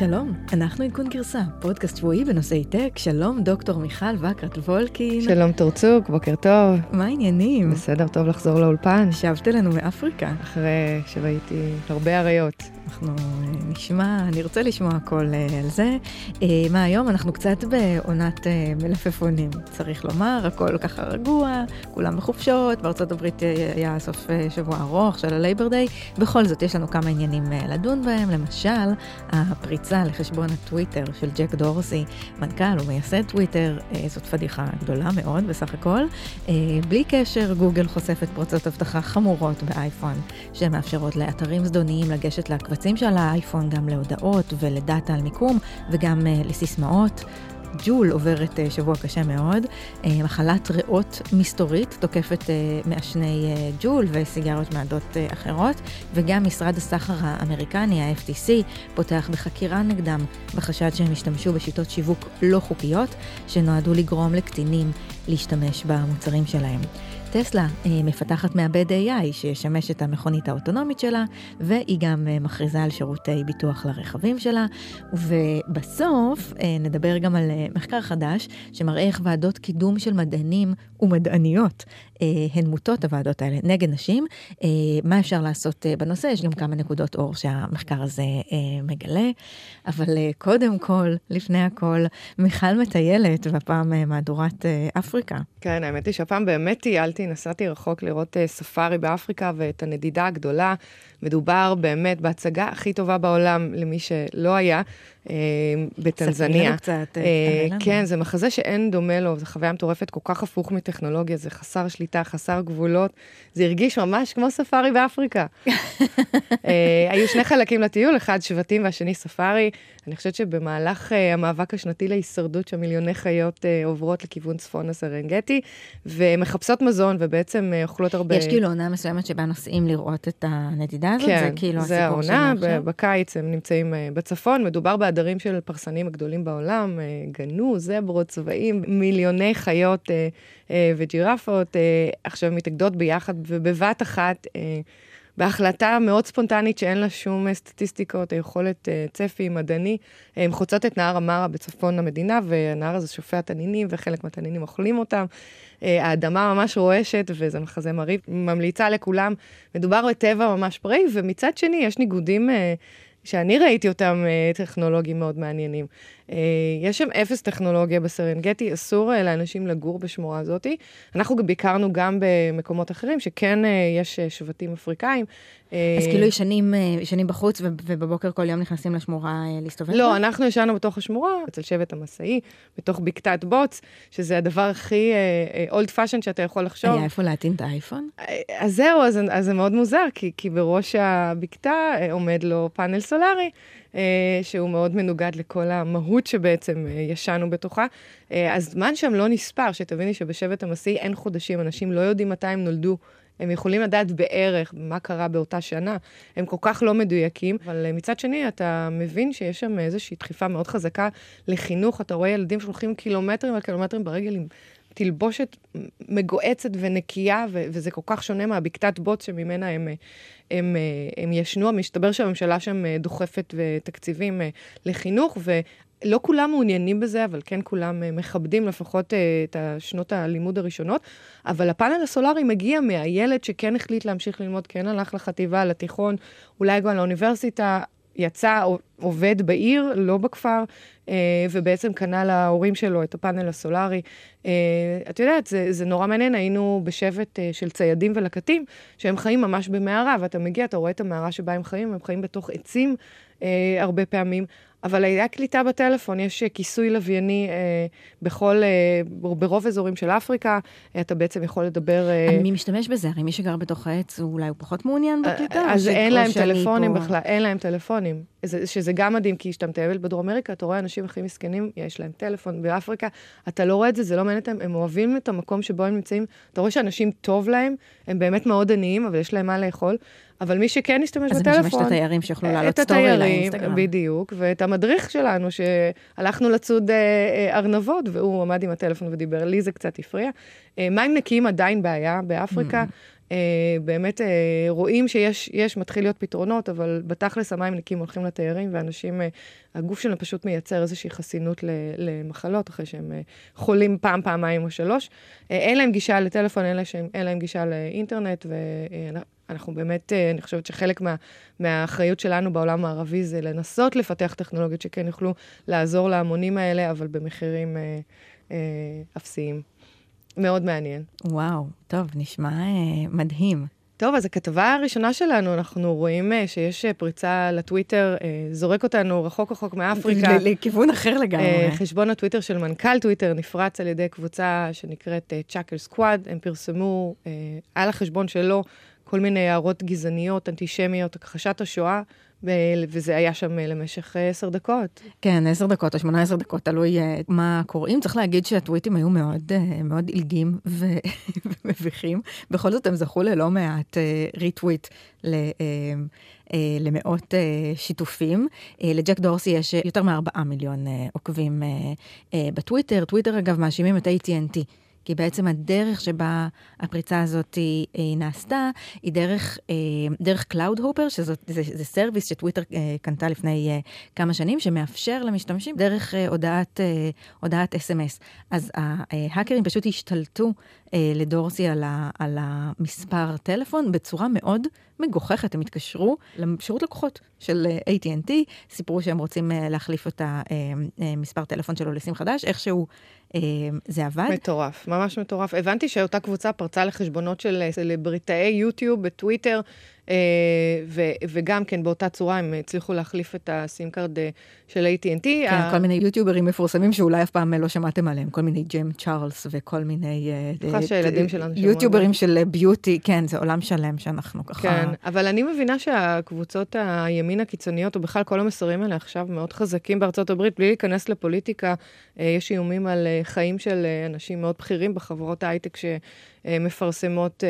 שלום, אנחנו עדכון גרסה, פודקאסט שבועי בנושאי טק. שלום, דוקטור מיכל רקרת וולקין. שלום תורצוק, בוקר טוב. מה העניינים? בסדר, טוב לחזור לאולפן. ששבת אלינו מאפריקה. אחרי שהייתי הרבה אריות. אנחנו אה, נשמע, נרצה לשמוע הכל אה, על זה. אה, מה היום? אנחנו קצת בעונת מלפפונים, צריך לומר, הכל ככה רגוע, כולם בחופשות, בארצות הברית היה סוף שבוע ארוך של ה Labor Day. בכל זאת, יש לנו כמה עניינים לדון בהם, למשל, הפריצה לחשבון הטוויטר של ג'ק דורסי, מנכ"ל ומייסד טוויטר, זאת פדיחה גדולה מאוד בסך הכל. בלי קשר, גוגל חושפת פרצות אבטחה חמורות באייפון, שמאפשרות לאתרים זדוניים לגשת להקבצה. הקבצים של האייפון גם להודעות ולדאטה על מיקום וגם uh, לסיסמאות. ג'ול עוברת uh, שבוע קשה מאוד. Uh, מחלת ריאות מסתורית תוקפת מעשני ג'ול וסיגריות מעדות אחרות, וגם משרד הסחר האמריקני, ה-FTC, פותח בחקירה נגדם בחשד שהם השתמשו בשיטות שיווק לא חוקיות, שנועדו לגרום לקטינים להשתמש במוצרים שלהם. טסלה אה, מפתחת מעבד AI שישמש את המכונית האוטונומית שלה, והיא גם אה, מכריזה על שירותי ביטוח לרכבים שלה. ובסוף אה, נדבר גם על מחקר חדש שמראה איך ועדות קידום של מדענים ומדעניות הן מוטות הוועדות האלה נגד נשים. מה אפשר לעשות בנושא? יש גם כמה נקודות אור שהמחקר הזה מגלה. אבל קודם כל, לפני הכל, מיכל מטיילת, והפעם מהדורת אפריקה. כן, האמת היא שהפעם באמת טיילתי. נסעתי, רחוק לראות ספארי באפריקה ואת הנדידה הגדולה. מדובר באמת בהצגה הכי טובה בעולם למי שלא היה, בטנזניה. ספרי לנו קצת, uh, כן, זה מחזה שאין דומה לו, זו חוויה מטורפת, כל כך הפוך מטכנולוגיה, זה חסר שליטה, חסר גבולות. זה הרגיש ממש כמו ספארי באפריקה. היו שני חלקים לטיול, אחד שבטים והשני ספארי. אני חושבת שבמהלך המאבק השנתי להישרדות שמיליוני חיות עוברות לכיוון צפון הסרנגטי, ומחפשות מזון ובעצם אוכלות הרבה... יש כאילו עונה מסוימת שבה נוסעים לראות את הנדידה הזאת? כן, זה כאילו זה העונה, בקיץ הם נמצאים בצפון, מדובר בעדרים של פרסנים הגדולים בעולם, uh, גנו, זברות, צבעים, מיליוני חיות uh, uh, וג'ירפות, עכשיו מתאגדות ביחד ובבת אחת. בהחלטה מאוד ספונטנית שאין לה שום אה, סטטיסטיקות, היכולת אה, צפי מדעני, הן חוצות את נהר המרה בצפון המדינה, והנהר הזה שופע תנינים, וחלק מהתנינים אוכלים אותם. אה, האדמה ממש רועשת, וזה מחזה מרהיב, ממליצה לכולם. מדובר בטבע ממש פראי, ומצד שני יש ניגודים שאני ראיתי אותם טכנולוגיים מאוד מעניינים. אה, יש שם אפס טכנולוגיה בסרנגטי, אסור אה, לאנשים לגור בשמורה הזאת. אנחנו ביקרנו גם במקומות אחרים, שכן אה, יש שבטים אפריקאים. אז כאילו ישנים, ישנים בחוץ ובבוקר כל יום נכנסים לשמורה להסתובב? לא, אנחנו ישנו בתוך השמורה, אצל שבט המסעי, בתוך בקתת בוץ, שזה הדבר הכי old fashioned שאתה יכול לחשוב. היה איפה להטעין את האייפון? אז זהו, אז, אז זה מאוד מוזר, כי, כי בראש הבקתה עומד לו פאנל סולארי. אה, שהוא מאוד מנוגד לכל המהות שבעצם אה, ישנו בתוכה. אה, הזמן שם לא נספר, שתביני שבשבט המסעי אין חודשים, אנשים לא יודעים מתי הם נולדו. הם יכולים לדעת בערך מה קרה באותה שנה, הם כל כך לא מדויקים, אבל מצד שני, אתה מבין שיש שם איזושהי דחיפה מאוד חזקה לחינוך. אתה רואה ילדים שהולכים קילומטרים על קילומטרים ברגל עם תלבושת מגועצת ונקייה, ו- וזה כל כך שונה מהבקתת בוץ שממנה הם, הם, הם ישנו. מסתבר שהממשלה שם דוחפת תקציבים לחינוך, ולא כולם מעוניינים בזה, אבל כן כולם מכבדים לפחות את שנות הלימוד הראשונות. אבל הפאנל הסולארי מגיע מהילד שכן החליט להמשיך ללמוד, כן הלך לחטיבה, לתיכון, אולי גם לאוניברסיטה. יצא, עובד בעיר, לא בכפר, אה, ובעצם קנה להורים שלו את הפאנל הסולארי. אה, את יודעת, זה, זה נורא מעניין, היינו בשבט אה, של ציידים ולקטים, שהם חיים ממש במערה, ואתה מגיע, אתה רואה את המערה שבה הם חיים, הם חיים בתוך עצים הרבה פעמים. אבל היה קליטה בטלפון, יש כיסוי לווייני אה, בכל, אה, ברוב אזורים של אפריקה, אתה בעצם יכול לדבר... אה... מי משתמש בזה? הרי מי שגר בתוך העץ, אולי הוא פחות מעוניין אה, בקליטה? אז אין להם טלפונים פה... בכלל, אין להם טלפונים. זה, שזה גם מדהים, כי כשאתה מטייל בדרום אמריקה, אתה רואה אנשים הכי מסכנים, יש להם טלפון. באפריקה, אתה לא רואה את זה, זה לא מעניין אותם, הם אוהבים את המקום שבו הם נמצאים. אתה רואה שאנשים טוב להם, הם באמת מאוד עניים, אבל יש להם מה לאכול. אבל מי שכן ישתמש בטלפון... אז זה משמש את התיירים שיוכלו לעלות סטורי לאינסטגרם. בדיוק, ואת המדריך שלנו, שהלכנו לצוד ארנבות, והוא עמד עם הטלפון ודיבר, לי זה קצת הפריע. מים נקיים עדיין בעיה באפריקה. Mm. Uh, באמת uh, רואים שיש, מתחיל להיות פתרונות, אבל בתכלס המים נקיים הולכים לתיירים, ואנשים, uh, הגוף שלהם פשוט מייצר איזושהי חסינות למחלות, אחרי שהם uh, חולים פעם, פעמיים או שלוש. Uh, אין להם גישה לטלפון, אין להם, אין להם גישה לאינטרנט, ואנחנו uh, באמת, uh, אני חושבת שחלק מה, מהאחריות שלנו בעולם הערבי זה לנסות לפתח טכנולוגיות שכן יוכלו לעזור להמונים האלה, אבל במחירים uh, uh, אפסיים. מאוד מעניין. וואו, טוב, נשמע אה, מדהים. טוב, אז הכתבה הראשונה שלנו, אנחנו רואים אה, שיש אה, פריצה לטוויטר, אה, זורק אותנו רחוק רחוק מאפריקה. לכיוון אחר לגמרי. אה, חשבון הטוויטר של מנכ"ל טוויטר נפרץ על ידי קבוצה שנקראת צ'אקר סקוואד. הם פרסמו אה, על החשבון שלו כל מיני הערות גזעניות, אנטישמיות, הכחשת השואה. וזה היה שם אה, למשך אה, עשר דקות. כן, עשר דקות או שמונה עשר דקות, תלוי אה, מה קוראים. צריך להגיד שהטוויטים היו מאוד, מאוד עילגים ומביכים. בכל זאת הם זכו ללא מעט ריטוויט למאות שיתופים. לג'ק דורסי יש יותר מארבעה מיליון עוקבים בטוויטר. טוויטר, אגב, מאשימים את AT&T. כי בעצם הדרך שבה הפריצה הזאת היא נעשתה, היא דרך, אה, דרך Cloud Hopper, שזה זה סרוויס שטוויטר אה, קנתה לפני אה, כמה שנים, שמאפשר למשתמשים דרך הודעת, הודעת SMS. אז ההאקרים פשוט השתלטו לדורסי על, ה, על המספר טלפון בצורה מאוד מגוחכת. הם התקשרו לשירות לקוחות של AT&T, סיפרו שהם רוצים להחליף את המספר טלפון שלו לסים חדש, איכשהו זה עבד. מטורף, ממש מטורף. הבנתי שאותה קבוצה פרצה לחשבונות של סלבריטאי YouTube בטוויטר, אה, ו- וגם כן באותה צורה הם הצליחו להחליף את ה SIM card אה, של AT&T. כן, ה- כל מיני יוטיוברים מפורסמים שאולי אף פעם לא שמעתם עליהם, כל מיני ג'יימס צ'ארלס וכל מיני... בטוחה שהילדים שלנו שמעו. יוטיוברים של beauty, כן, זה עולם שלם שאנחנו ככה... כן, אבל אני מבינה שהקבוצות הימין הקיצוניות, או בכלל כל המסרים האלה עכשיו מאוד חזקים בארצות הברית, בלי להיכנס לפוליטיקה, יש איומים על חיים של אנשים מאוד בכירים בחברות ההייטק ש... מפרסמות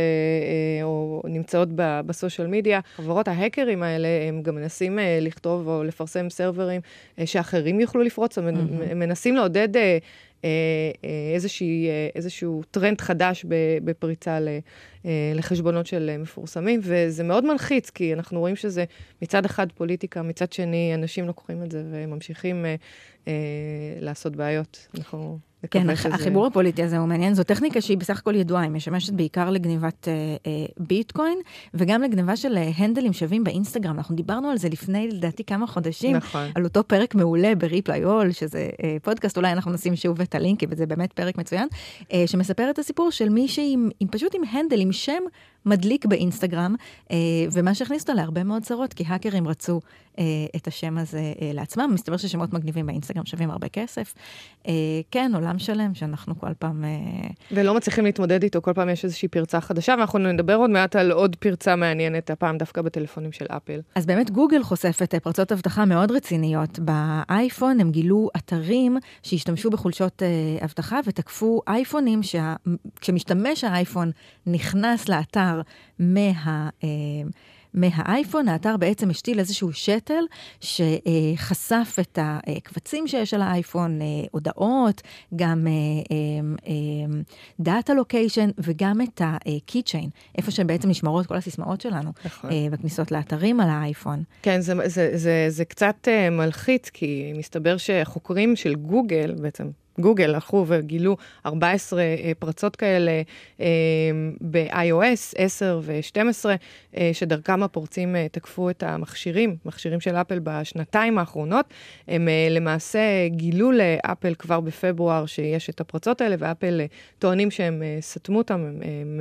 או נמצאות בסושיאל מדיה. חברות ההקרים האלה, הם גם מנסים לכתוב או לפרסם סרברים שאחרים יוכלו לפרוץ, הם mm-hmm. מנסים לעודד איזושהי, איזשהו טרנד חדש בפריצה לחשבונות של מפורסמים, וזה מאוד מלחיץ, כי אנחנו רואים שזה מצד אחד פוליטיקה, מצד שני אנשים לוקחים את זה וממשיכים לעשות בעיות. אנחנו... כן, שזה... החיבור הפוליטי הזה הוא מעניין, זו טכניקה שהיא בסך הכל ידועה, היא משמשת בעיקר לגניבת אה, אה, ביטקוין, וגם לגניבה של אה, הנדלים שווים באינסטגרם. אנחנו דיברנו על זה לפני, לדעתי, כמה חודשים, נכון. על אותו פרק מעולה בריפליי אול, שזה אה, פודקאסט, אולי אנחנו נשים שוב את הלינקים, וזה באמת פרק מצוין, אה, שמספר את הסיפור של מישהי עם, עם פשוט עם הנדל, עם שם מדליק באינסטגרם, אה, ומה שהכניס אותו להרבה מאוד צרות, כי האקרים רצו אה, את השם הזה אה, לעצמם. מסתבר ששמות מגניבים באינסטגרם שווים הרבה כסף. כן, עולם שלם שאנחנו כל פעם... ולא מצליחים להתמודד איתו, כל פעם יש איזושהי פרצה חדשה, ואנחנו נדבר עוד מעט על עוד פרצה מעניינת, הפעם דווקא בטלפונים של אפל. אז באמת גוגל חושפת פרצות אבטחה מאוד רציניות. באייפון הם גילו אתרים שהשתמשו בחולשות אבטחה ותקפו אייפונים, שה... כשמשתמש האייפון נכנס לאתר, האתר מה... אה, מהאייפון, האתר בעצם השתיל איזשהו שתל שחשף את הקבצים שיש על האייפון, אה, הודעות, גם דאטה לוקיישן וגם את ה-keychain, איפה שבעצם נשמרות כל הסיסמאות שלנו, נכון. אה, בכניסות לאתרים על האייפון. כן, זה, זה, זה, זה קצת מלחיץ, כי מסתבר שחוקרים של גוגל, בעצם גוגל הלכו וגילו 14 אה, פרצות כאלה אה, ב-iOS 10 ו-12, אה, שדרכם הפורצים תקפו את המכשירים, מכשירים של אפל בשנתיים האחרונות. הם למעשה גילו לאפל כבר בפברואר שיש את הפרצות האלה, ואפל טוענים שהם סתמו אותם, הם, הם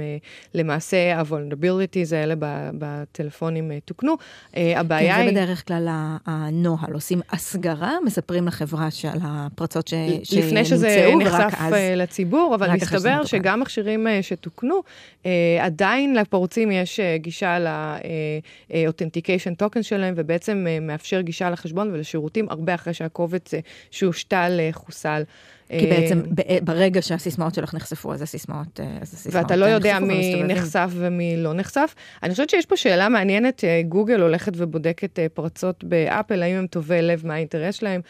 למעשה ה-vulnerabilities האלה בטלפונים תוקנו. הבעיה כן, היא... זה בדרך כלל הנוהל, עושים הסגרה, מספרים לחברה שעל הפרצות ש... לפני שזה נחשף אז... אה, לציבור, אבל מסתבר שגם מכשירים אה, שתוקנו, אה, עדיין לפורצים יש גישה ל-authentication token שלהם, ובעצם מאפשר גישה לחשבון ולשירותים הרבה אחרי שהקובץ שהושתל חוסל. כי בעצם ברגע שהסיסמאות שלך נחשפו, אז הסיסמאות, אז הסיסמאות ואתה לא יודע מי נחשף ומי לא נחשף. אני חושבת שיש פה שאלה מעניינת, גוגל הולכת ובודקת פרצות באפל, האם הם טובי לב, מה האינטרס שלהם,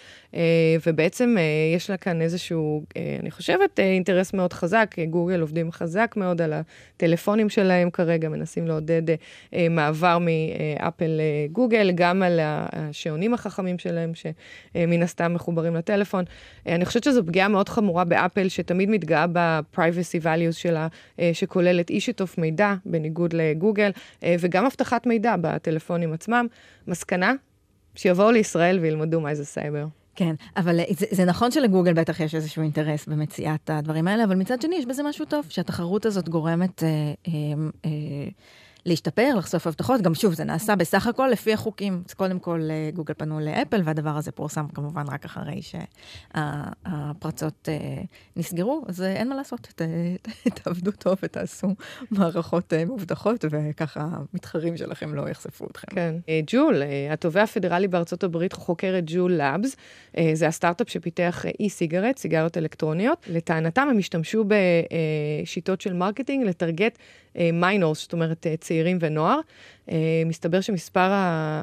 ובעצם יש לה כאן איזשהו, אני חושבת, אינטרס מאוד חזק, גוגל עובדים חזק מאוד על הטלפונים שלהם כרגע, מנסים לעודד מעבר מאפל לגוגל, גם על השעונים החכמים שלהם, שמן הסתם מחוברים לטלפון. אני חושבת שזו פגיעה מאוד חמורה באפל, שתמיד מתגאה ב-privacy values שלה, אה, שכוללת אי-שיתוף מידע, בניגוד לגוגל, אה, וגם אבטחת מידע בטלפונים עצמם. מסקנה, שיבואו לישראל וילמדו מה זה סייבר. כן, אבל זה, זה נכון שלגוגל בטח יש איזשהו אינטרס במציאת הדברים האלה, אבל מצד שני יש בזה משהו טוב, שהתחרות הזאת גורמת... אה, אה, אה, להשתפר, לחשוף הבטחות. גם שוב, זה נעשה בסך הכל לפי החוקים. אז קודם כל, אה, גוגל פנו לאפל, והדבר הזה פורסם כמובן רק אחרי שהפרצות אה, נסגרו, אז אה, אין מה לעשות, תעבדו טוב ותעשו מערכות מובטחות, וככה המתחרים שלכם לא יחשפו אתכם. כן. ג'ול, התובע הפדרלי בארצות הברית חוקר את Juul Labs, זה הסטארט-אפ שפיתח e-cigarette, סיגריות אלקטרוניות. לטענתם הם השתמשו בשיטות של marketing ל target minors, זאת אומרת צעירים ונוער. Uh, מסתבר שמספר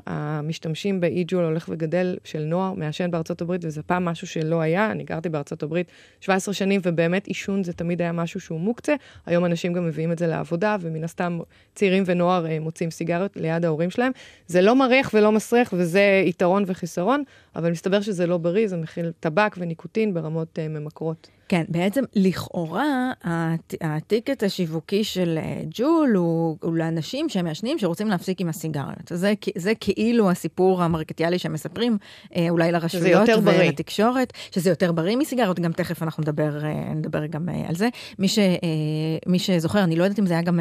המשתמשים באי-Juul הולך וגדל של נוער מעשן בארצות הברית, וזה פעם משהו שלא היה. אני גרתי בארצות הברית 17 שנים, ובאמת עישון זה תמיד היה משהו שהוא מוקצה. היום אנשים גם מביאים את זה לעבודה, ומן הסתם צעירים ונוער מוצאים סיגריות ליד ההורים שלהם. זה לא מריח ולא מסריח, וזה יתרון וחיסרון, אבל מסתבר שזה לא בריא, זה מכיל טבק וניקוטין ברמות ממכרות. כן, בעצם לכאורה הטיקט השיווקי של ג'ול הוא, הוא לאנשים שהם מעשנים שרוצים להפסיק עם הסיגריות. זה, זה כאילו הסיפור המרקטיאלי שהם מספרים, אה, אולי לרשויות ולתקשורת, שזה יותר בריא מסיגריות, גם תכף אנחנו נדבר, אה, נדבר גם אה, על זה. מי, ש, מי שזוכר, אני לא יודעת אם זה היה גם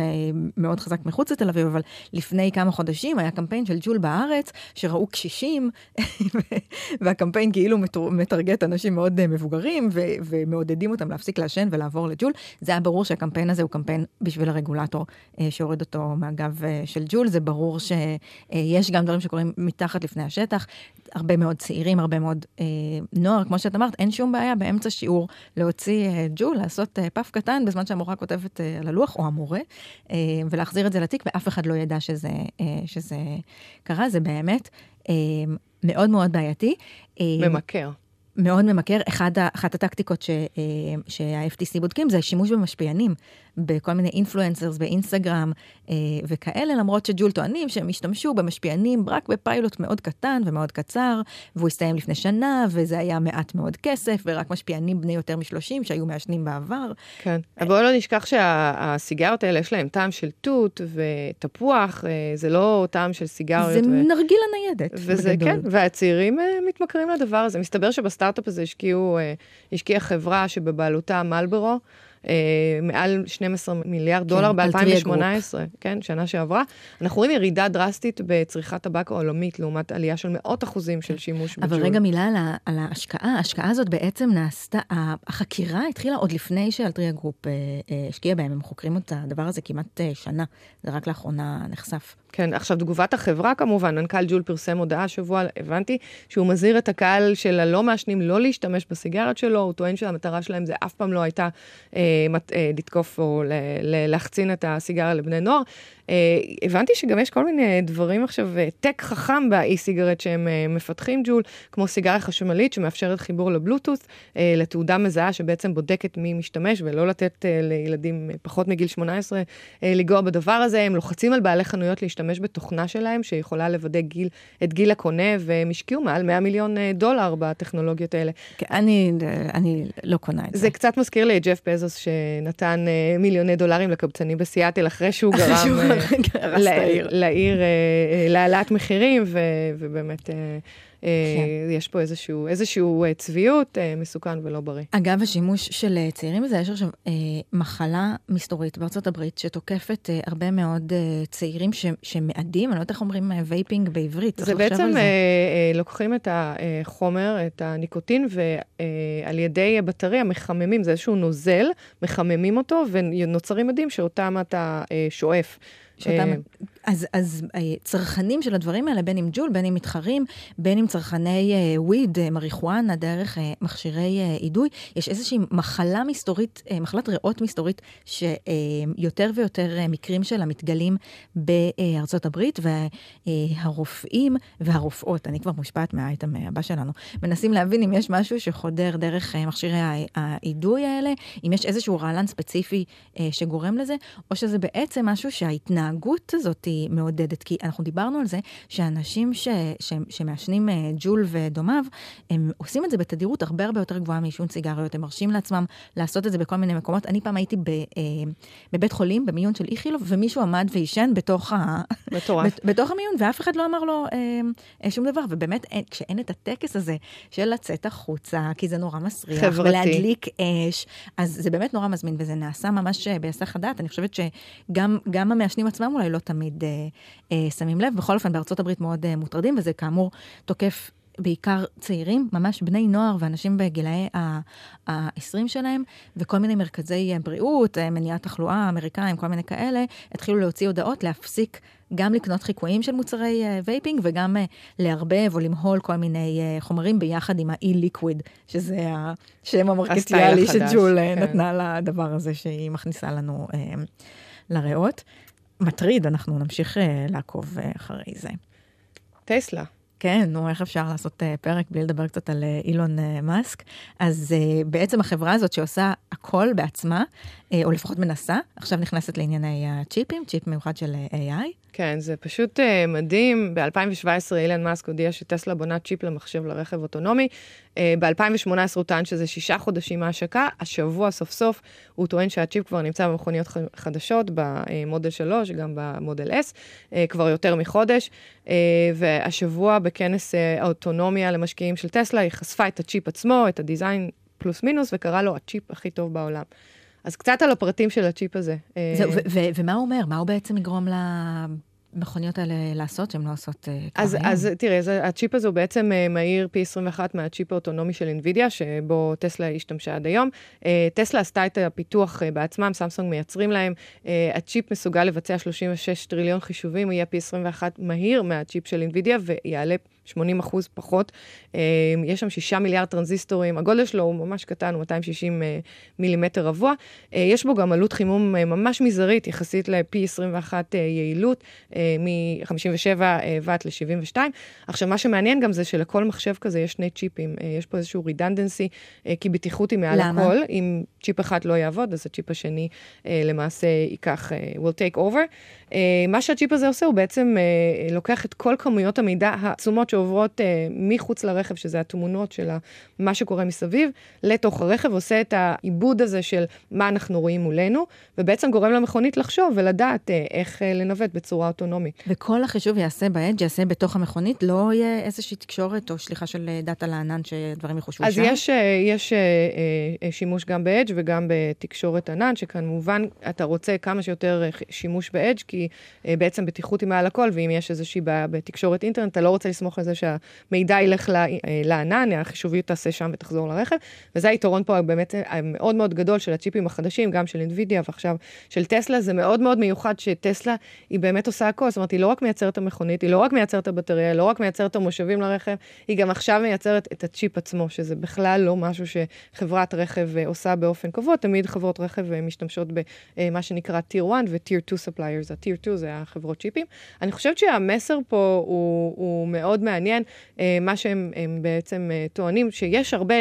מאוד חזק מחוץ לתל אביב, אבל לפני כמה חודשים היה קמפיין של ג'ול בארץ, שראו קשישים, והקמפיין כאילו מטרגט אנשים מאוד מבוגרים, ומעודדים אותם להפסיק לעשן ולעבור לג'ול. זה היה ברור שהקמפיין הזה הוא קמפיין בשביל הרגולטור שהוריד אותו מהגב של ג'ול. זה ברור שיש גם דברים שקורים מתחת לפני השטח. הרבה מאוד צעירים, הרבה מאוד אה, נוער, כמו שאת אמרת, אין שום בעיה באמצע שיעור להוציא אה, ג'ול, לעשות אה, פאף קטן בזמן שהמורה כותבת אה, על הלוח, או המורה, אה, ולהחזיר את זה לתיק, ואף אחד לא ידע שזה, אה, שזה קרה. זה באמת אה, מאוד מאוד בעייתי. אה, ממכר. מאוד ממכר. אחד, אחת הטקטיקות אה, שה-FTC בודקים זה השימוש במשפיענים. בכל מיני אינפלואנסרס באינסטגרם אה, וכאלה, למרות שג'ול טוענים שהם השתמשו במשפיענים רק בפיילוט מאוד קטן ומאוד קצר, והוא הסתיים לפני שנה, וזה היה מעט מאוד כסף, ורק משפיענים בני יותר מ-30 שהיו מעשנים בעבר. כן, אבל בואו לא נשכח שהסיגריות האלה יש להם טעם של תות ותפוח, אה, זה לא טעם של סיגריות. זה ו... נרגילה ניידת. וזה, בגדול. כן, והצעירים אה, מתמכרים לדבר הזה. מסתבר שבסטארט-אפ הזה השקיעו, אה, השקיעה חברה שבבעלותה מלברו. אה, מעל 12 מיליארד דולר כן, ב-2018, כן, שנה שעברה. אנחנו רואים ירידה דרסטית בצריכת טבק העולמית, לעומת עלייה של מאות אחוזים של שימוש בג'ול. אבל רגע מילה על, על ההשקעה. ההשקעה הזאת בעצם נעשתה, החקירה התחילה עוד לפני ש Altria Group אה, אה, השקיע בהם, הם חוקרים את הדבר הזה כמעט שנה, זה רק לאחרונה נחשף. כן, עכשיו תגובת החברה כמובן, מנכ"ל ג'ול פרסם הודעה השבוע, הבנתי, שהוא מזהיר את הקהל של הלא מעשנים לא להשתמש בסיגריות שלו, הוא טוען שהמטרה שלהם זה אף פעם לא הייתה אה, מת, אה, לתקוף או ל, ל, להחצין את הסיגריה לבני נוער. אה, הבנתי שגם יש כל מיני דברים עכשיו, אה, טק חכם באי-סיגרט שהם אה, מפתחים ג'ול, כמו סיגריה חשמלית שמאפשרת חיבור לבלוטות', לתעודה מזהה שבעצם בודקת מי משתמש, ולא לתת לילדים פחות מגיל 18 לנגוע בדבר הזה. הם לוחצים על בעלי חנויות להשתמש בתוכנה שלהם, שיכולה לוודא גיל, את גיל הקונה, והם השקיעו מעל 100 מיליון דולר בטכנולוגיות האלה. כן, אני, אני לא קונה את זה. זה קצת מזכיר לי את ג'ף בזוס, שנתן מיליוני דולרים לקבצנים בסיאטל, אחרי שהוא גרם... לעיר, אה, אה, להעלאת מחירים, ובאמת... אה, כן. יש פה איזשהו, איזשהו צביעות מסוכן ולא בריא. אגב, השימוש של צעירים בזה, יש עכשיו מחלה מסתורית בארצות הברית שתוקפת הרבה מאוד צעירים ש, שמאדים, אני לא יודעת איך אומרים vaping בעברית, זה בעצם זה. לוקחים את החומר, את הניקוטין, ועל ידי בטריה מחממים, זה איזשהו נוזל, מחממים אותו, ונוצרים מדים שאותם אתה שואף. שאותם אז, אז אה, צרכנים של הדברים האלה, בין אם ג'ול, בין אם מתחרים, בין אם צרכני וויד, uh, מריחואנה, דרך מכשירי אידוי, יש איזושהי מחלה מסתורית, מחלת ריאות מסתורית, שיותר ויותר מקרים שלה מתגלים בארצות הברית, והרופאים והרופאות, אני כבר מושפעת מהאייטם הבא שלנו, מנסים להבין אם יש משהו שחודר דרך מכשירי האידוי האלה, אם יש איזשהו רעלן ספציפי שגורם לזה, או שזה בעצם משהו שההתנהגות הזאת היא מעודדת. כי אנחנו דיברנו על זה שאנשים ש, ש, שמעשנים אה, ג'ול ודומיו, הם עושים את זה בתדירות הרבה הרבה יותר גבוהה מעישון סיגריות. הם מרשים לעצמם לעשות את זה בכל מיני מקומות. אני פעם הייתי ב, אה, בבית חולים, במיון של איכילוב, ומישהו עמד ועישן בתוך, ה... בתוך המיון, ואף אחד לא אמר לו אה, שום דבר. ובאמת, אין, כשאין את הטקס הזה של לצאת החוצה, כי זה נורא מסריח, חברתי. ולהדליק אש, אז זה באמת נורא מזמין, וזה נעשה ממש בהיסח הדעת. אני חושבת שגם המעשנים עצמם אולי לא תמיד שמים לב. בכל אופן, בארצות הברית מאוד אה, מוטרדים, וזה כאמור תוקף בעיקר צעירים, ממש בני נוער ואנשים בגילאי ה-20 שלהם, וכל מיני מרכזי אה, בריאות, אה, מניעת תחלואה, אמריקאים, כל מיני כאלה, התחילו להוציא הודעות להפסיק גם לקנות חיקויים של מוצרי vaping וגם לערבב או למהול כל מיני חומרים ביחד עם ה e-liquid, שזה השם המרקטיאלי שג'ול כן. נתנה לדבר הזה שהיא מכניסה לנו לריאות. מטריד, אנחנו נמשיך uh, לעקוב uh, אחרי זה. טסלה. כן, נו, איך אפשר לעשות uh, פרק בלי לדבר קצת על אילון מאסק? אז בעצם החברה הזאת שעושה הכל בעצמה, או לפחות מנסה, עכשיו נכנסת לענייני הצ'יפים, צ'יפ מיוחד של AI. כן, זה פשוט uh, מדהים. ב-2017 אילן מאסק הודיע שטסלה בונה צ'יפ למחשב לרכב אוטונומי. Uh, ב-2018 הוא טען שזה שישה חודשים מהשקה. השבוע סוף סוף הוא טוען שהצ'יפ כבר נמצא במכוניות חדשות, במודל 3, גם ב Model S, uh, כבר יותר מחודש. Uh, והשבוע בכנס uh, האוטונומיה למשקיעים של טסלה, היא חשפה את הצ'יפ עצמו, את ה design פלוס מינוס, וקרא לו הצ'יפ הכי טוב בעולם. אז קצת על הפרטים של הצ'יפ הזה. זהו, ומה הוא אומר? מה הוא בעצם יגרום למכוניות האלה לעשות, שהן לא עושות כרגע? אז, אז תראי, אז הצ'יפ הזה הוא בעצם אה, מהיר פי 21 מהצ'יפ האוטונומי של NVIDIA, שבו טסלה השתמשה עד היום. אה, טסלה עשתה את הפיתוח אה, בעצמם, סמסונג מייצרים להם. הצ'יפ מסוגל לבצע 36 טריליון חישובים, הוא יהיה פי 21 מהיר מהצ'יפ של NVIDIA ויעלה 80 אחוז פחות. אמ, יש שם 6 מיליארד טרנזיסטורים, הגודל שלו הוא ממש קטן, הוא 260 אה, מילימטר רבוע. אה, יש בו גם עלות חימום אה, ממש מזערית, יחסית לפי 21 יעילות, מ-57 ואט ל-72. עכשיו, מה שמעניין גם זה שלכל מחשב כזה יש שני צ'יפים. יש פה איזשהו redundancy, כי בטיחות היא מעל למה? הכל. אם צ'יפ אחד לא יעבוד, אז הצ'יפ השני למעשה ייקח, will take over. מה שהצ'יפ הזה עושה, הוא בעצם לוקח את כל כמויות המידע העצומות שעוברות אה, מחוץ לרכב, שזה התמונות של מה שקורה מסביב, לתוך הרכב, עושה את העיבוד הזה של מה אנחנו רואים מולנו, ובעצם גורם למכונית לחשוב ולדעת אה, איך אה, לנווט בצורה אוטונומית. וכל החישוב יעשה באדג', יעשה בתוך המכונית, לא יהיה איזושהי תקשורת או שליחה של אה, דאטה לענן שדברים יחושבו שם? אז יש, אה, יש אה, אה, שימוש גם באדג' וגם בתקשורת ענן, שכמובן אתה רוצה כמה שיותר אה, שימוש באדג', כי אה, בעצם בטיחות היא מעל הכל, ואם יש איזושהי בעיה בתקשורת אינטרנט, אתה לא רוצה לסמוך על זה שהמידע ילך אה, לענן, החישוביות תעשה שם ותחזור לרכב, וזה היתרון פה באמת המאוד מאוד גדול של הצ'יפים החדשים, גם של NVIDIA ועכשיו של טסלה, זה מאוד מאוד מיוחד שטסלה היא באמת עושה הכל, זאת אומרת, היא לא רק מייצרת המכונית, היא לא רק מייצרת הבטריה, היא לא רק מייצרת המושבים לרכב, היא גם עכשיו מייצרת את הצ'יפ עצמו, שזה בכלל לא משהו שחברת רכב אה, עושה באופן קבוע, תמיד חברות רכב אה, משתמשות במה שנקרא Tier 1 ו-Tier 2 suppliers, ה-Tier 2 זה החברות צ'יפים. אני חושבת שהמסר פה הוא, הוא מאוד מעניין. אה, מה שהם בעצם אה, טוענים, שיש הרבה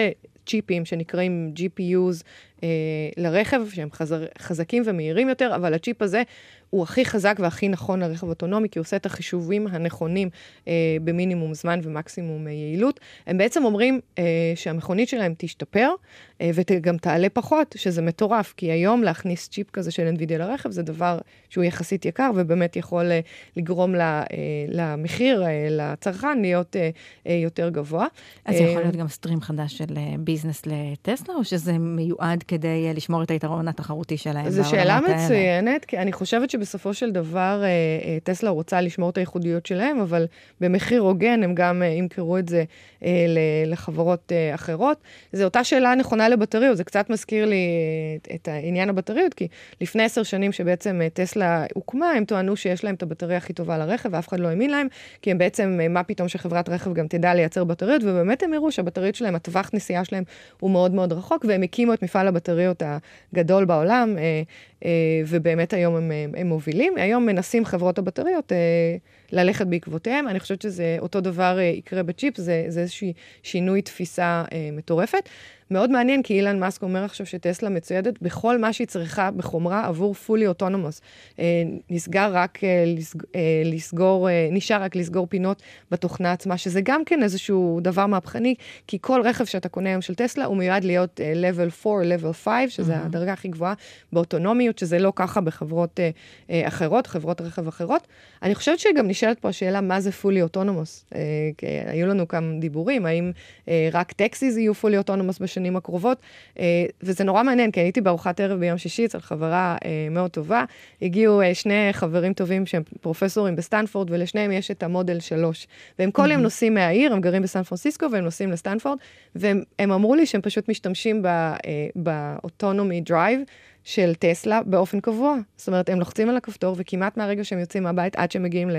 צ'יפים שנקראים GPUs אה, לרכב, שהם חזר, חזקים ומהירים יותר, אבל הצ'יפ הזה הוא הכי חזק והכי נכון לרכב אוטונומי, כי הוא עושה את החישובים הנכונים אה, במינימום זמן ומקסימום אה, יעילות. הם בעצם אומרים אה, שהמכונית שלהם תשתפר אה, וגם תעלה פחות, שזה מטורף, כי היום להכניס צ'יפ כזה של NVIDIA לרכב זה דבר שהוא יחסית יקר ובאמת יכול אה, לגרום לה, אה, למחיר, אה, לצרכן, להיות אה, אה, יותר גבוה. אז אה, יכול להיות גם סטרים חדש של אה, ביזנס לטסלה, או שזה מיועד כדי לשמור את היתרון התחרותי שלהם זו שאלה מצוינת, כי אני חושבת שבסופו של דבר טסלה רוצה לשמור את הייחודיות שלהם, אבל במחיר הוגן הם גם ימכרו את זה לחברות אחרות. זו אותה שאלה נכונה לבטריות, זה קצת מזכיר לי את העניין הבטריות, כי לפני עשר שנים שבעצם טסלה הוקמה, הם טוענו שיש להם את הבטריה הכי טובה לרכב, ואף אחד לא האמין להם, כי הם בעצם, מה פתאום שחברת רכב גם תדע לייצר בטריות, ובאמת הם הראו שהבטריות שלהם, הטווח נסיעה שלהם הוא מאוד מאוד רחוק, והם הקימו את מפעל הבטריות הגדול בעולם, אה, אה, ובאמת היום הם, הם מובילים. היום מנסים חברות הבטריות אה, ללכת בעקבותיהם. אני חושבת שזה אותו דבר יקרה בצ'יפ, זה, זה איזשהו שינוי תפיסה מטורפת. מאוד מעניין, כי אילן מאסק אומר עכשיו שטסלה מצוידת בכל מה שהיא צריכה בחומרה עבור fully autonomous. אה, נסגר רק אה, לסג, אה, לסגור, אה, נשאר רק לסגור פינות בתוכנה עצמה, שזה גם כן איזשהו דבר מהפכני, כי כל רכב שאתה קונה היום של טסלה הוא מיועד להיות אה, level 4, level 5, שזה mm-hmm. הדרגה הכי גבוהה באוטונומיות, שזה לא ככה בחברות אה, אה, אחרות, חברות רכב אחרות. אני חושבת שגם נשאלת פה השאלה מה זה fully autonomous. אה, היו לנו כמה דיבורים, האם אה, רק taxis יהיו fully autonomous בשנים הקרובות, אה, וזה נורא מעניין, כי הייתי בארוחת ערב ביום שישי אצל חברה אה, מאוד טובה, הגיעו אה, שני חברים טובים שהם פרופסורים בסטנפורד, ולשניהם יש את המודל 3. והם כל יום נוסעים מהעיר, הם גרים בסן פרנסיסקו, והם נוסעים לסטנפורד, והם אמרו לי שהם פשוט משתמשים ב autonomy drive. של טסלה באופן קבוע. זאת אומרת, הם לוחצים על הכפתור, וכמעט מהרגע שהם יוצאים מהבית עד שהם מגיעים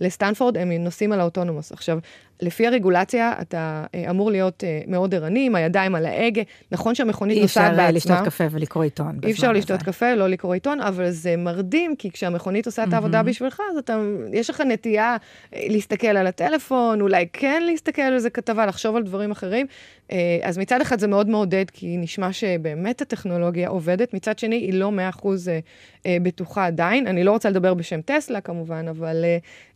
לסטנפורד, הם נוסעים על ה autonomous. עכשיו, לפי הרגולציה, אתה אה, אמור להיות אה, מאוד ערני, עם הידיים על ההגה. נכון שהמכונית נוסעת בעצמה. אי אפשר לשתות קפה ולקרוא עיתון. אי אפשר לשתות קפה, לא לקרוא עיתון, אבל זה מרדים, כי כשהמכונית עושה את העבודה בשבילך, אז אתה, יש לך נטייה אה, להסתכל על הטלפון, אולי כן להסתכל על איזה כתבה, לחשוב על דברים אחרים. אז מצד אחד זה מאוד מעודד, כי נשמע שבאמת הטכנולוגיה עובדת, מצד שני היא לא 100% בטוחה עדיין. אני לא רוצה לדבר בשם טסלה כמובן, אבל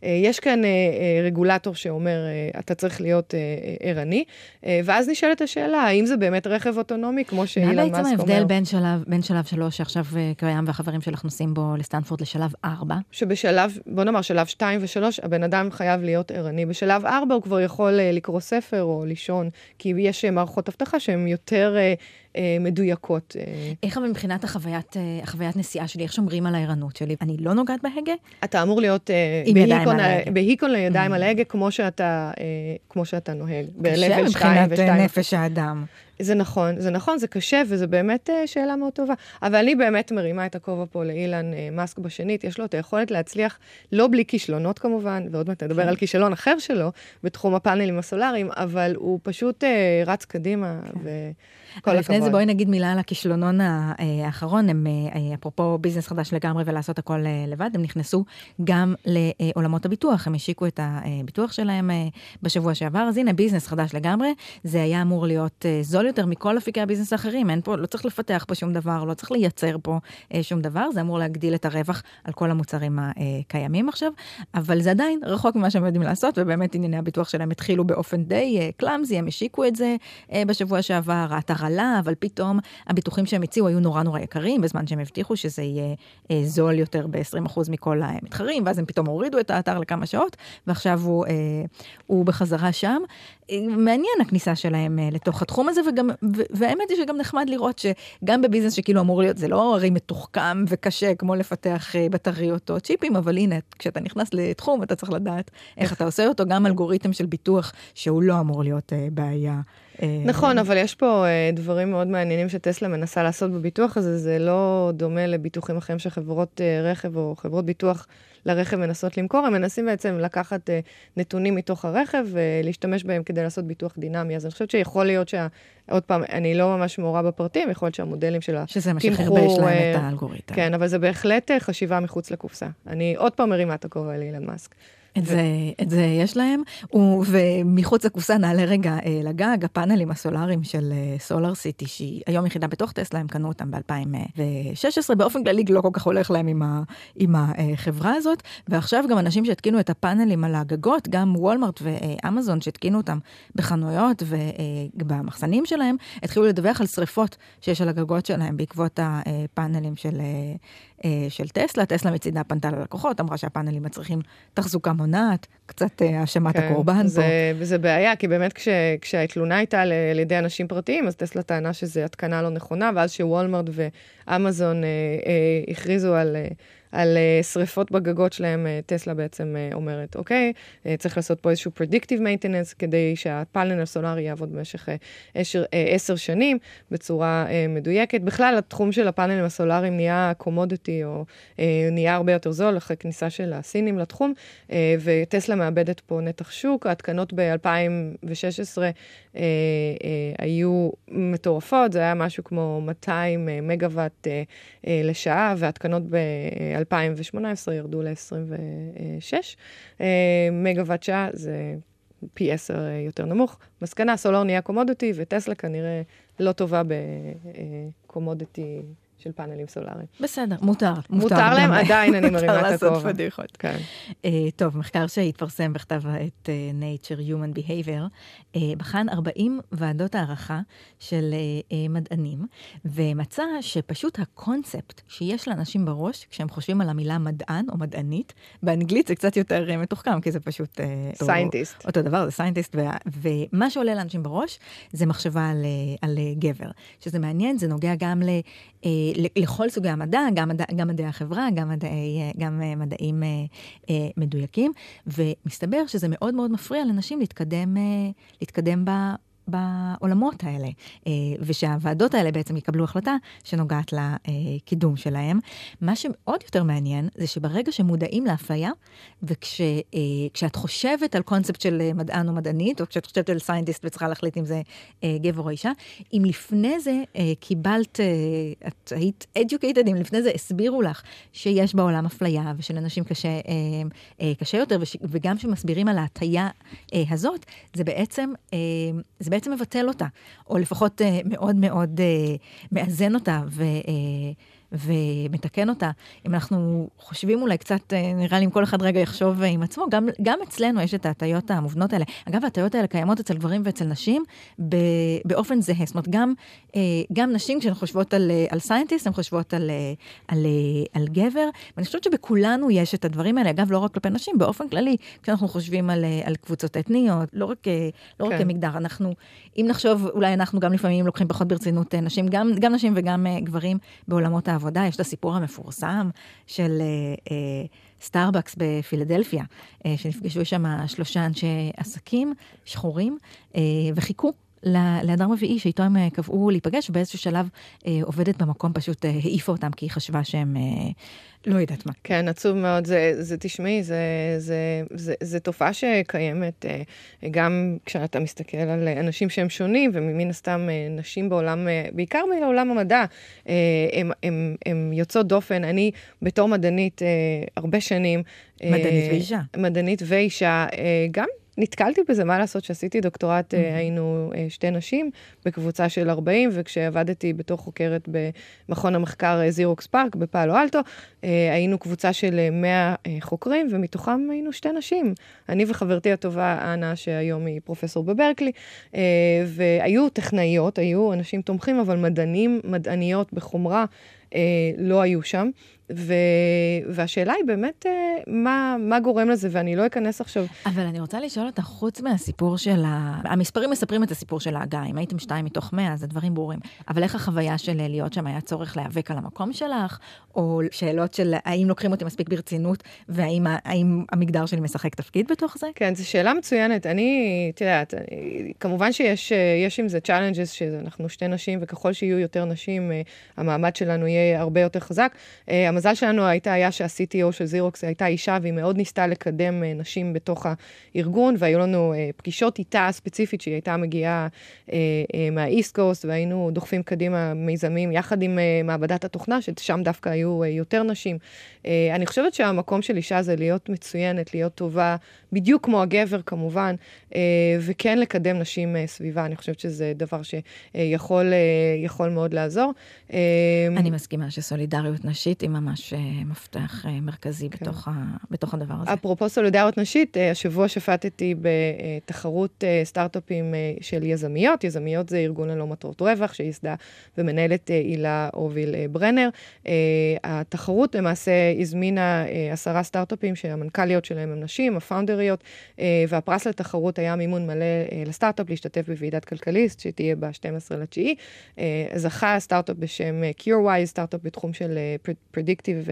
יש כאן רגולטור שאומר, אתה צריך להיות אה, אה, ערני. אה, ואז נשאלת השאלה, האם זה באמת רכב אוטונומי, כמו שאילן מאסק אומר? מה בעצם ההבדל בין שלב, בין שלב שלוש, שעכשיו אה, קיים והחברים שלך נוסעים בו לסטנפורד, לשלב ארבע? שבשלב, בוא נאמר, שלב שתיים ושלוש, הבן אדם חייב להיות ערני. בשלב ארבע הוא כבר יכול אה, לקרוא ספר או לישון, כי יש אה, מערכות אבטחה שהן יותר... אה, מדויקות. אה. איך אבל מבחינת החוויית, אה, החוויית נסיעה שלי, איך שומרים על הערנות שלי? אני לא נוגעת בהגה? אתה אמור להיות בהיקון, לידיים mm. על ההגה, כמו שאתה נוהג. קשה מבחינת נפש האדם. זה נכון, זה נכון, זה קשה, וזו באמת uh, שאלה מאוד טובה. אבל אני באמת מרימה את הכובע פה לאילן uh, מאסק בשנית, יש לו את היכולת להצליח, לא בלי כישלונות כמובן, ועוד מעט נדבר כן. על כישלון אחר שלו בתחום הפאנלים הסולאריים, אבל הוא פשוט uh, רץ קדימה, כן. וכל הכבוד. לפני זה בואי נגיד מילה על הכישלונון האחרון, הם, אפרופו ביזנס חדש לגמרי ולעשות הכל לבד, הם נכנסו גם לעולמות הביטוח, הם השיקו את הביטוח שלהם בשבוע שעבר, אז הנה ביזנס חדש לגמרי, זה היה אמור להיות זול. גדול יותר מכל אפיקי הביזנס האחרים. אין פה, לא צריך לפתח פה שום דבר, לא צריך לייצר פה אה, שום דבר, זה אמור להגדיל את הרווח על כל המוצרים הקיימים עכשיו, אבל זה עדיין רחוק ממה שהם יודעים לעשות, ובאמת ענייני הביטוח שלהם התחילו באופן די אה, קלאמזי, הם השיקו את זה אה, בשבוע שעבר, האתר עלה, אבל פתאום הביטוחים שהם הציעו היו נורא נורא יקרים, בזמן שהם הבטיחו שזה יהיה אה, זול יותר ב-20% מכל המתחרים, ואז הם פתאום הורידו את האתר לכמה שעות, ועכשיו הוא, אה, הוא בחזרה שם. אה, מעניין הכניסה שלהם אה, לתוך התחום הזה, וגם, והאמת היא שגם נחמד לראות שגם בביזנס שכאילו אמור להיות, זה לא הרי מתוחכם וקשה כמו לפתח אה, בטריות או צ'יפים, אבל הנה, כשאתה נכנס לתחום אתה צריך לדעת איך אתה עושה אותו, גם אלגוריתם של ביטוח שהוא לא אמור להיות בעיה. נכון, אבל יש פה דברים מאוד מעניינים שטסלה מנסה לעשות בביטוח הזה, זה לא דומה לביטוחים אחרים של חברות רכב או חברות ביטוח. לרכב מנסות למכור, הם מנסים בעצם לקחת uh, נתונים מתוך הרכב ולהשתמש בהם כדי לעשות ביטוח דינמי. אז אני חושבת שיכול להיות שה... עוד פעם, אני לא ממש מעורה בפרטים, יכול להיות שהמודלים של התמחור... שזה מה שחרבש להם את אה, האלגוריתם. כן, אבל זה בהחלט חשיבה מחוץ לקופסה. אני עוד פעם מרימה את הכובע לאילן מאסק. את זה, את זה יש להם, ומחוץ לקופסה נעלה רגע אה, לגג, הפאנלים הסולאריים של אה, סולאר סיטי, שהיא היום יחידה בתוך טסלה, הם קנו אותם ב-2016, באופן כללי לא כל כך הולך להם עם, ה, עם החברה הזאת, ועכשיו גם אנשים שהתקינו את הפאנלים על הגגות, גם וולמרט ואמזון שהתקינו אותם בחנויות ובמחסנים שלהם, התחילו לדווח על שריפות שיש על הגגות שלהם בעקבות הפאנלים של, אה, של טסלה. טסלה מצידה פנתה ללקוחות, אמרה שהפאנלים מצריכים תחזוקה מאוד נכונה, קצת האשמת כן, הקורבן זה, פה. זה בעיה, כי באמת כש, כשהתלונה הייתה על, ידי אנשים פרטיים, אז טסלה טענה שזה התקנה לא נכונה, ואז שוולמרט ואמזון אה, אה, הכריזו על... אה, על uh, שריפות בגגות שלהם, uh, טסלה בעצם uh, אומרת, אוקיי, צריך לעשות פה איזשהו predictive maintenance כדי שהפאנל הסולארי יעבוד במשך עשר uh, שנים בצורה מדויקת. בכלל, התחום של הפאנלים הסולאריים נהיה קומודיטי, או נהיה הרבה יותר זול אחרי כניסה של הסינים לתחום, וטסלה מאבדת פה נתח שוק. ההתקנות ב-2016 uh, uh, היו מטורפות, זה היה משהו כמו 200 מגוואט לשעה, והתקנות ב-2018 2018 ירדו ל-26 אה, מגוואט שעה, זה פי עשר אה, יותר נמוך. מסקנה, סולר נהיה קומודיטי, וטסלה כנראה לא טובה בקומודיטי. של פאנלים סולאריים. בסדר, מותר. מותר, מותר להם, עדיין אני מרימה את הכובע. מותר לעשות פדיחות. כן. Uh, טוב, מחקר שהתפרסם בכתב העת uh, Nature Human Behavior, uh, בחן 40 ועדות הערכה של uh, uh, מדענים, ומצא שפשוט הקונספט שיש לאנשים בראש, כשהם חושבים על המילה מדען או מדענית, באנגלית זה קצת יותר uh, מתוחכם, כי זה פשוט... scientist. אותו דבר, זה scientist, ומה שעולה לאנשים בראש זה מחשבה על, על גבר. שזה מעניין, זה נוגע גם ל... לכל סוגי המדע, גם, מדע, גם מדעי החברה, גם, מדעי, גם אה, מדעים אה, אה, מדויקים, ומסתבר שזה מאוד מאוד מפריע לנשים להתקדם, להתקדם ב, בעולמות האלה, אה, ושהוועדות האלה בעצם יקבלו החלטה שנוגעת לקידום שלהם. מה שעוד יותר מעניין זה שברגע שמודעים לאפליה, וכשאת חושבת על קונספט של מדען או מדענית, או כשאת חושבת על סיינטיסט וצריכה להחליט אם זה אה, גבר או אישה, אם לפני זה אה, קיבלת, את היית educated, אם לפני זה הסבירו לך שיש בעולם אפליה ושלאנשים קשה, קשה יותר, וגם שמסבירים על ההטייה הזאת, זה בעצם, זה בעצם מבטל אותה, או לפחות uh, מאוד מאוד uh, מאזן אותה ו, uh, ומתקן אותה. אם אנחנו חושבים אולי קצת, uh, נראה לי אם כל אחד רגע יחשוב uh, עם עצמו, גם, גם אצלנו יש את ההטיות המובנות האלה. אגב, ההטיות האלה קיימות אצל גברים ואצל נשים ב, באופן זהה. זאת אומרת, גם, uh, גם נשים, כשהן חושבות על, על scientist, הן חושבות על, על, על גבר, ואני חושבת שבכולנו יש את הדברים האלה, אגב, לא רק כלפי נשים, באופן כללי, כשאנחנו חושבים על, על קבוצות אתניות, לא רק, לא כן. רק כמגדר, אנחנו אם נחשוב, אולי אנחנו גם לפעמים לוקחים פחות ברצינות אה, נשים, גם, גם נשים וגם גברים בעולמות העבודה. יש את הסיפור המפורסם של uh, uh, סטארבקס בפילדלפיה, uh, שנפגשו שם שלושה אנשי עסקים שחורים uh, וחיכו לאדם רביעי שאיתו הם קבעו להיפגש, ובאיזשהו שלב אה, עובדת במקום פשוט אה, העיפה אותם כי היא חשבה שהם אה, לא יודעת מה. כן, עצוב מאוד. זה, זה תשמעי, זה, זה, זה, זה תופעה שקיימת אה, גם כשאתה מסתכל על אנשים שהם שונים, ומן הסתם אה, נשים בעולם, אה, בעיקר בעולם המדע, הן יוצאות דופן. אני בתור מדענית הרבה שנים... מדענית ואישה. מדענית ואישה, גם נתקלתי בזה, מה לעשות, שעשיתי דוקטורט, mm-hmm. היינו אה, שתי נשים בקבוצה של 40, וכשעבדתי בתור חוקרת במכון המחקר זירוקס פארק בפאלו אלטו, היינו קבוצה של 100 חוקרים, ומתוכם היינו שתי נשים. אני וחברתי הטובה, אנה, שהיום היא פרופסור בברקלי, והיו טכנאיות, היו אנשים תומכים, אבל מדענים, מדעניות בחומרה, לא היו שם. ו... והשאלה היא באמת, אה, מה, מה גורם לזה, ואני לא אכנס עכשיו... אבל אני רוצה לשאול אותך, חוץ מהסיפור של ה... המספרים מספרים את הסיפור של ההגעה, אם הייתם שתיים מתוך מאה, אז הדברים ברורים. אבל איך החוויה של להיות שם, היה צורך להיאבק על המקום שלך, או שאלות של האם לוקחים אותי מספיק ברצינות, והאם המגדר שלי משחק תפקיד בתוך זה? כן, זו שאלה מצוינת. אני, את יודעת, כמובן שיש עם זה challenges, שאנחנו שתי נשים, וככל שיהיו יותר נשים, אה, המעמד שלנו יהיה הרבה יותר חזק. אה, המזל שלנו הייתה, היה שה-CTO של זירוקס הייתה אישה, והיא מאוד ניסתה לקדם uh, נשים בתוך הארגון, והיו לנו uh, פגישות איתה ספציפית, שהיא הייתה מגיעה uh, מהאיסט קוסט, והיינו דוחפים קדימה מיזמים יחד עם מעבדת התוכנה, ששם דווקא היו יותר נשים. אני חושבת שהמקום של אישה זה להיות מצוינת, להיות טובה, בדיוק כמו הגבר כמובן, uh, וכן לקדם נשים uh, סביבה. אני חושבת שזה דבר שיכול uh, מאוד לעזור. אני מסכימה שסולידריות נשית היא ממש מפתח מרכזי כן. בתוך, ה, בתוך הדבר הזה. אפרופו סולידריות נשית, השבוע שפטתי בתחרות סטארט-אפים של יזמיות. יזמיות זה ארגון ללא מטרות רווח, שייסדה ומנהלת הילה הוביל ברנר. התחרות למעשה הזמינה עשרה סטארט-אפים שהמנכ"ליות שלהם הם נשים, הפאונדריות, והפרס לתחרות היה מימון מלא לסטארט-אפ להשתתף בוועידת כלכליסט, שתהיה ב-12 לתשיעי. זכה סטארט-אפ בשם CureWise, סטארט-אפ בתחום של Predictive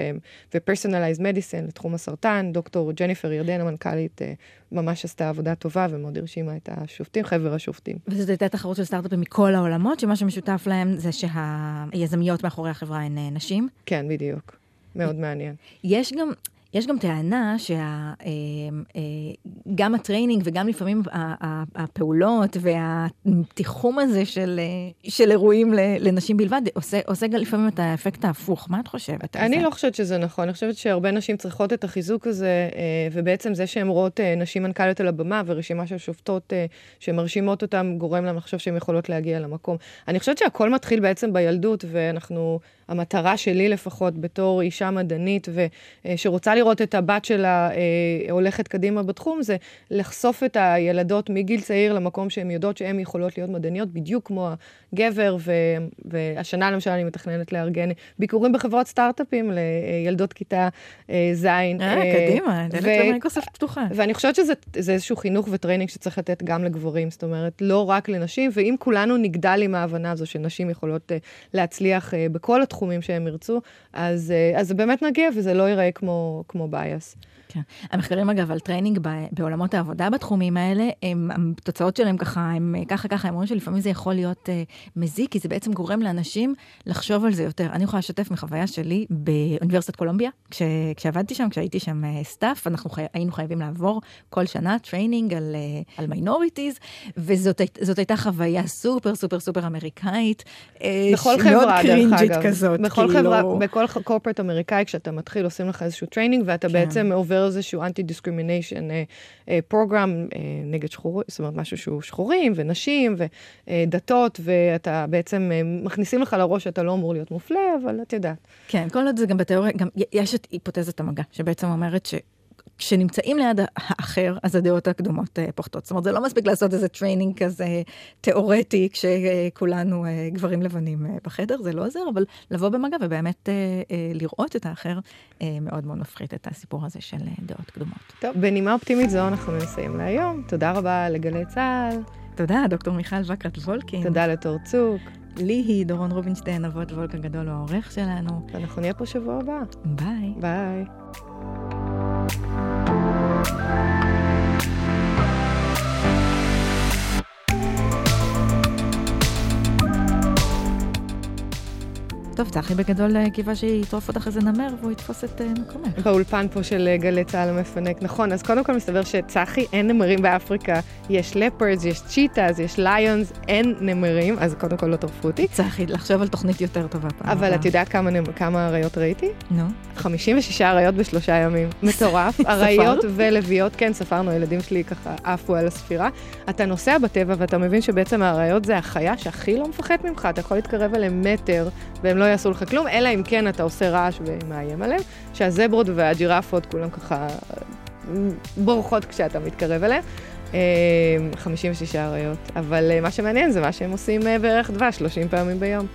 ו-Personalized Medicine לתחום הסרטן. דוקטור ג'ניפר ירדן, המנכ"לית, ממש עשתה עבודה טובה ומאוד הרשימה את השופטים, חבר השופטים. וזאת הייתה תחרות של סטארט-אפים מכל העולמות, שמה שמשותף להם זה שהיזמיות מאחורי החברה הן נשים? כן, בדיוק. מאוד מעניין. יש גם, יש גם טענה שגם אה, אה, ה training וגם לפעמים הפעולות והתיחום הזה של, אה, של אירועים לנשים בלבד עושה, עושה גם לפעמים את האפקט ההפוך. מה את חושבת זה? אני לא חושבת שזה נכון. אני חושבת שהרבה נשים צריכות את החיזוק הזה, ובעצם זה שהן רואות נשים מנכ"ליות על הבמה ורשימה של שופטות שמרשימות אותן, גורם להן לחשוב שהן יכולות להגיע למקום. אני חושבת שהכל מתחיל בעצם בילדות, ואנחנו... המטרה שלי לפחות, בתור אישה מדענית ושרוצה לראות את הבת שלה אה, הולכת קדימה בתחום, זה לחשוף את הילדות מגיל צעיר למקום שהן יודעות שהן יכולות להיות מדעניות, בדיוק כמו הגבר, ו, והשנה למשל אני מתכננת לארגן ביקורים בחברות סטארט-אפים לילדות כיתה אה, ז'. אה, אה, קדימה, דלת למייקרוסופט פתוחה. ואני חושבת שזה איזשהו חינוך ו training שצריך לתת גם לגברים, זאת אומרת, לא רק לנשים, ואם כולנו נגדל עם ההבנה הזו שנשים יכולות אה, להצליח אה, בכל התחומים שהם ירצו, אז, אה, זה באמת נגיע וזה לא ייראה כמו, כמו bias. כן. המחקרים, אגב, על training בעולמות העבודה בתחומים האלה, הם, התוצאות שלהם ככה, הם ככה ככה, הם אומרים שלפעמים זה יכול להיות אה, מזיק, כי זה בעצם גורם לאנשים לחשוב על זה יותר. אני יכולה לשתף מחוויה שלי באוניברסיטת קולומביה, כש, כשעבדתי שם, כשהייתי שם staff, אה, אנחנו חי, היינו חייבים לעבור כל שנה training על, אה, על minorities, וזאת הייתה חוויה סופר סופר סופר אמריקאית. בכל חברה, דרך אגב. כזאת. בכל כאילו... חברה, בכל corporate אמריקאי, כשאתה מתחיל, עושים לך איזשהו training, ואתה כן. בעצם עובר לייצר איזשהו anti-discrimination program נגד שחורים, זאת אומרת, משהו שהוא שחורים ונשים ודתות, ואתה בעצם, אה, מכניסים לך לראש שאתה לא אמור להיות מופלה, אבל את יודעת. כן, כל עוד זה גם בתיאוריה, גם יש את היפותזת המגע, שבעצם אומרת ש... כשנמצאים ליד האחר, אז הדעות הקדומות אה, פוחתות. זאת אומרת, זה לא מספיק לעשות איזה training כזה תיאורטי, כשכולנו אה, גברים לבנים בחדר, זה לא עוזר, אבל לבוא במגע ובאמת לראות את האחר, מאוד מאוד מפחית את הסיפור הזה של דעות קדומות. טוב, בנימה אופטימית זו אנחנו נסיים להיום. תודה רבה לגלי צה"ל. תודה, דוקטור מיכל וקרת וולקין. תודה לתור צוק. לי היא דורון רובינשטיין, אבות וולק הגדול, הוא העורך שלנו. ואנחנו נהיה פה שבוע הבא. ביי. ביי. טוב, צחי בגדול אה, קיווה שיטרוף אותך איזה נמר והוא יתפוס את אה, מקומך. באולפן פה של אה, גלי צה"ל המפנק. נכון, אז קודם כל מסתבר שצחי, אין נמרים באפריקה. יש leopards, יש cheetahs, יש lions, אין נמרים, אז קודם כל לא טרפו אותי. צחי, לחשוב על תוכנית יותר טובה פעם. אבל את יודעת כמה, כמה אריות ראיתי? נו. 56 אריות בשלושה ימים. מטורף. אריות ולוויות, כן, ספרנו, הילדים שלי ככה עפו על הספירה. אתה נוסע בטבע ואתה מבין שבעצם האריות זה החיה שהכי לא מפחד ממך, אתה יכול להתקרב אליהם מטר, והם לא יעשו לך כלום, אלא אם כן אתה עושה רעש ומאיים עליהם, שהזברות והג'ירפות כולם ככה בורחות כשאתה מתקרב אליהם. 56 אריות, אבל מה שמעניין זה מה שהם עושים בערך דבש 30 פעמים ביום.